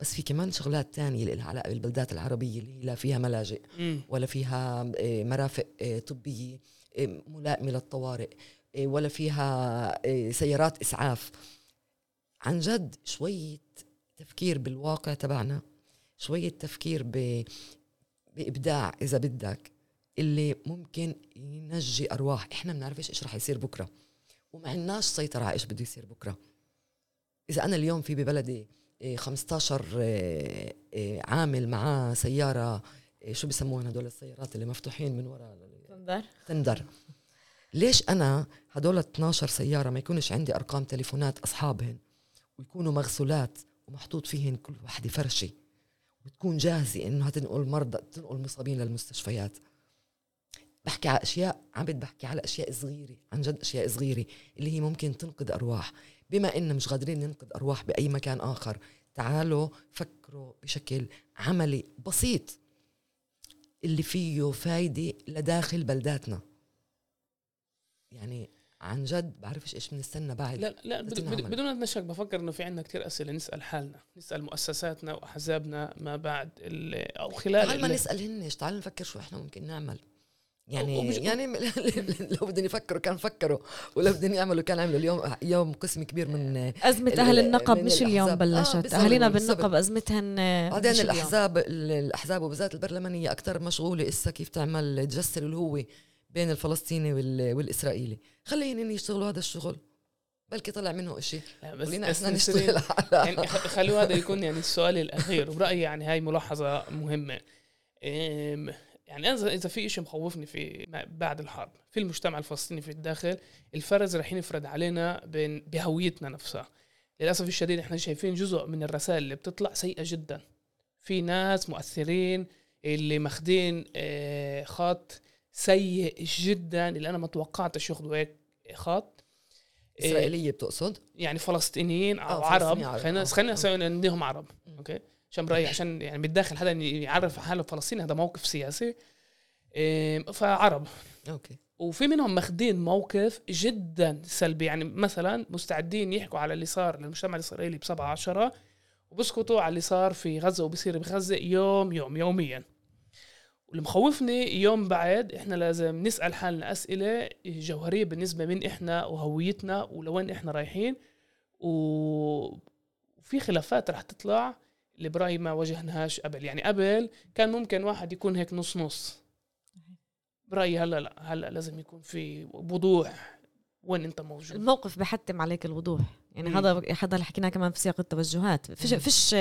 بس في كمان شغلات تانية اللي لها علاقة بالبلدات العربية اللي لا فيها ملاجئ ولا فيها آه، مرافق آه، طبية آه، ملائمة للطوارئ ولا فيها سيارات إسعاف. عن جد شوية تفكير بالواقع تبعنا شوية تفكير ب... بإبداع إذا بدك اللي ممكن ينجي أرواح. إحنا ما بنعرفش إيش رح يصير بكرة. وما عندناش سيطرة على إيش بده يصير بكرة. إذا أنا اليوم في ببلدي 15 آه، آه، عامل معاه سيارة شو بسموهم هدول السيارات اللي مفتوحين من وراء تندر. تندر. ليش أنا هدول 12 سيارة ما يكونش عندي أرقام تليفونات أصحابهن؟ ويكونوا مغسولات ومحطوط فيهن كل وحدة فرشة. وتكون جاهزة انها تنقل مرضى تنقل مصابين للمستشفيات. بحكي على أشياء عبد بحكي على أشياء صغيرة عن جد أشياء صغيرة اللي هي ممكن تنقذ أرواح. بما إن مش قادرين ننقذ أرواح بأي مكان آخر تعالوا فكروا بشكل عملي بسيط. اللي فيه فايدة لداخل بلداتنا. يعني عن جد بعرفش إيش بنستنى بعد. لا لا بدون ان نشك بفكر إنه في عندنا كثير أسئلة نسأل حالنا نسأل مؤسساتنا وأحزابنا ما بعد أو خلال تعال ما نسأل هنش تعال نفكر شو إحنا ممكن نعمل. يعني ومش- يعني لو بدهم يفكروا كان فكروا ولو بدهم يعملوا كان عملوا اليوم يوم قسم كبير من أهل ال- النقب مش اليوم الأحزاب. آه، بلشت أهالينا بالضبط. بالنقب أزمتهن آه، بعدين. الأحزاب ال- الأحزاب وبالذات البرلمانية أكثر مشغولة إسا كيف تعمل تجسر الهوه بين الفلسطيني وال- والإسرائيلي خليهم يشتغلوا هذا الشغل بلكي طلع منه إشي بس خلينا إحنا نشتغل على يعني خلوا هذا يكون يعني السؤال الأخير وبرأيي يعني هاي ملاحظة مهمة يعني أنا إذا في شيء مخوفني في بعد الحرب في المجتمع الفلسطيني في الداخل الفرز رح ينفرد علينا بين بهويتنا نفسها للأسف الشديد إحنا شايفين جزء من الرسائل اللي بتطلع سيئة جدا في ناس مؤثرين اللي ماخدين آه، خط سيء جدا اللي أنا ما توقعتش ياخذوا هيك خط إيه، إسرائيلية بتقصد يعني فلسطينيين أو آه، عرب. خلينا آه. خلينا آه. نديهم عرب. okay عشان برأيي عشان يعني بالداخل هذا يعرف حاله فلسطيني هذا موقف سياسي إيه، فعرب. okay. وفي منهم ماخدين موقف جدا سلبي يعني مثلا مستعدين يحكوا على اللي صار للمجتمع الإسرائيلي بسبعة عشرة وبسكتوا على اللي صار في غزة وبصير بغزه يوم يوم يوميا. واللي مخوفني يوم بعد إحنا لازم نسأل حالنا أسئلة جوهرية بالنسبة من إحنا وهويتنا ولوين إحنا رايحين. و- وفي خلافات رح تطلع اللي برايي ما واجهناهاش قبل يعني قبل كان ممكن واحد يكون هيك نص نص برأيي هلا لا هلا لازم يكون في وضوح وين أنت موجود. الموقف بحتم عليك الوضوح. يعني مم. هذا هذا اللي حكيناه كمان في سياق التوجهات. فيش مم. فيش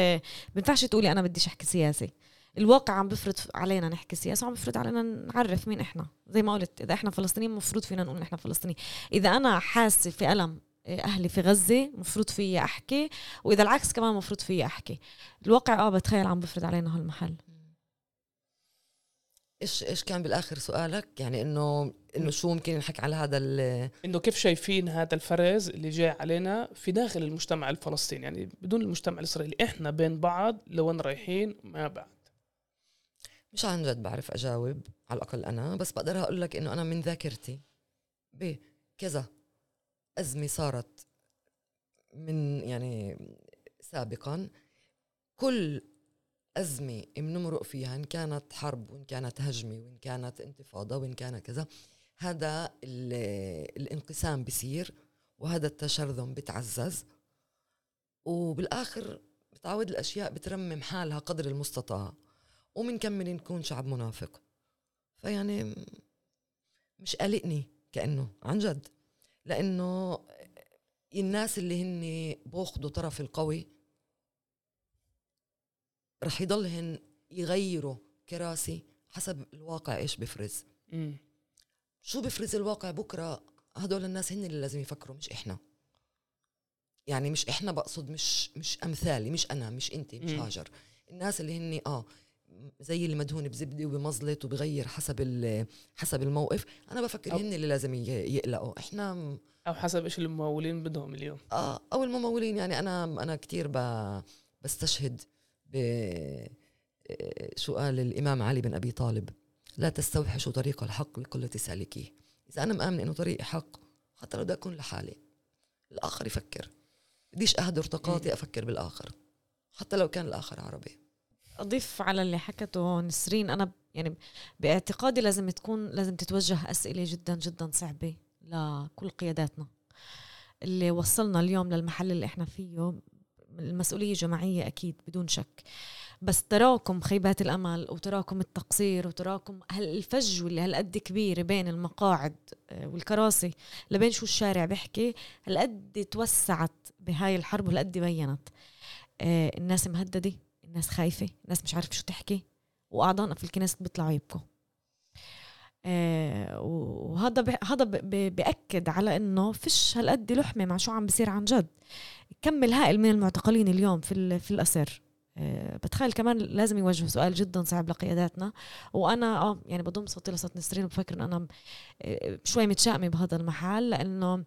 بينفعش تقولي أنا بديش أحكي سياسي. الواقع عم بفرض علينا نحكي سياسه وعم بفرض علينا نعرف مين إحنا. زي ما قلت إذا إحنا فلسطينيين مفروض فينا نقول إحنا فلسطينيين. إذا أنا حاسة في ألم أهلي في غزة مفروض فيي أحكي. وإذا العكس كمان مفروض فيي أحكي. الواقع آه بتخيل عم بفرض علينا هالمحل. إيش إيش كان بالآخر سؤالك؟ يعني إنه إنه شو ممكن نحكي على هذا ال- إنه كيف شايفين هذا الفرز اللي جاي علينا في داخل المجتمع الفلسطيني؟ يعني بدون المجتمع الإسرائيلي. إحنا بين بعض لوين رايحين ما بعد مش عن جد بعرف أجاوب على الأقل أنا. بس بقدر أقول لك إنه أنا من ذاكرتي بكذا أزمة صارت من يعني سابقا. كل أزمة بنمرق فيها إن كانت حرب وإن كانت هجمة وإن كانت انتفاضة وإن كان كذا هذا ال- الانقسام بصير وهذا التشرذم بتعزز. وبالآخر بتعود الأشياء بترمم حالها قدر المستطاع. ومنكمل نكون شعب منافق. فيعني مش قلقني كأنه عن جد. لأنه الناس اللي هن بوخدوا طرف القوي رح يضلهن يغيروا كراسي حسب الواقع إيش بفرز مم. شو بفرز الواقع بكرة هدول الناس هن اللي لازم يفكروا مش إحنا يعني مش إحنا بقصد مش مش أمثالي مش أنا مش انت مش مم. هاجر الناس اللي هن آه زي اللي مدهون بزبدة وبمزلط وبغير حسب ال- حسب الموقف. أنا بفكر هن اللي لازم يقلقوا. إحنا أو حسب إيش الممولين بدهم اليوم. آه أو الممولين يعني أنا أنا كثير بستشهد ب آه، شو قال الإمام علي بن أبي طالب. لا تستوحشوا طريق الحق لقله سالكيه إذا أنا مآمن إنه طريقي حق حتى لو بدي أكون لحالي. الآخر يفكر. بديش أهدر طاقاتي أفكر بالآخر. حتى لو كان الآخر عربي. أضيف على اللي حكته نسرين أنا يعني باعتقادي لازم تكون لازم تتوجه أسئلة جدا جدا صعبة لكل قياداتنا. اللي وصلنا اليوم للمحل اللي إحنا فيه المسؤولية جماعيه أكيد بدون شك. بس تراكم خيبات الأمل وتراكم التقصير وتراكم هالفجوة اللي هالقد كبيرة بين المقاعد آه، والكراسي لبين شو الشارع بيحكي هالقد توسعت بهاي الحرب وهالقد بينت. آه، الناس مهددة. الناس خايفة الناس مش عارفة شو تحكي وأعضائنا في الكنيسة بيطلعوا يبكوا آه وهذا. هذا. بأكد على إنه فيش هالقد لحمة مع شو عم بصير عن جد كم الهائل من المعتقلين اليوم في. في الأسر آه بتخيل كمان لازم يوجهوا سؤال جدا صعب لقياداتنا وأنا آه يعني بضم صوتي لصوت نسرين وبفكر انه أنا آه، شوي متشائمة بهذا المحل لأنه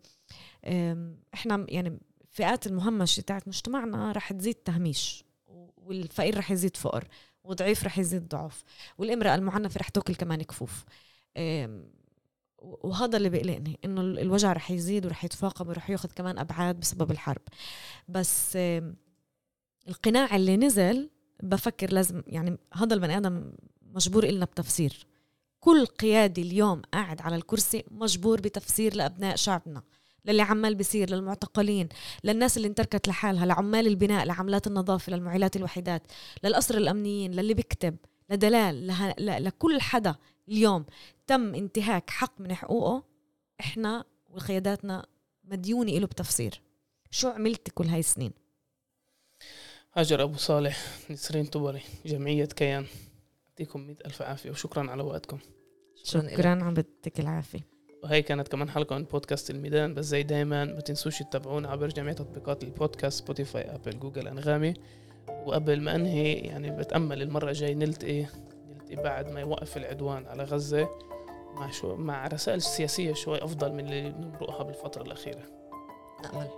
إحنا يعني فئات المهمشه تاعت مجتمعنا رح تزيد تهميش والفقير رح يزيد فقر وضعيف رح يزيد ضعف والامرأة المعنفة رح تاكل كمان كفوف. وهذا اللي بيقلقني إنه ال- الوجع رح يزيد ورح يتفاقم ورح ياخذ كمان أبعاد بسبب الحرب. بس القناع اللي نزل بفكر لازم يعني هذا البني آدم مجبور إلنا بتفسير. كل قيادي اليوم قاعد على الكرسي مجبور بتفسير لأبناء شعبنا. للي عمال بيصير للمعتقلين للناس اللي انتركت لحالها لعمال البناء لعملات النظافة للمعيلات الوحيدات للأسرى الأمنيين للي بيكتب لدلال له... ل... لكل حدا اليوم تم انتهاك حق من حقوقه إحنا وقياداتنا مديونة له بتفسير. شو عملت كل هاي السنين؟ هاجر أبو صالح نسرين طبري جمعية كيان. يعطيكم مئة ألف عافية وشكرا على وقتكم. شكراً شكرا يعطيك العافية. وهي كانت كمان حلقة من بودكاست الميدان بس زي دايما ما تنسوش تتابعونا عبر جميع تطبيقات البودكاست سبوتيفاي أبل جوجل أنغامي. وقبل ما أنهي يعني بتأمل المرة الجاي نلتقي نلتقي بعد ما يوقف العدوان على غزة مع شو مع رسائل سياسية شوي أفضل من اللي بنمرقها بالفترة الأخيرة. نأمل.